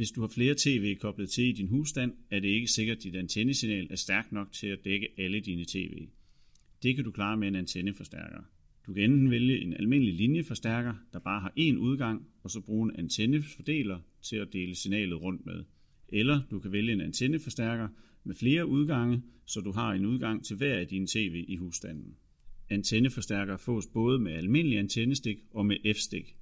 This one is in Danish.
Hvis du har flere tv koblet til i din husstand, er det ikke sikkert, at dit antennesignal er stærkt nok til at dække alle dine tv. Det kan du klare med en antenneforstærker. Du kan enten vælge en almindelig linjeforstærker, der bare har én udgang, og så bruge en antennefordeler til at dele signalet rundt med. Eller du kan vælge en antenneforstærker med flere udgange, så du har en udgang til hver af dine tv i husstanden. Antenneforstærker fås både med almindelig antennestik og med F-stik.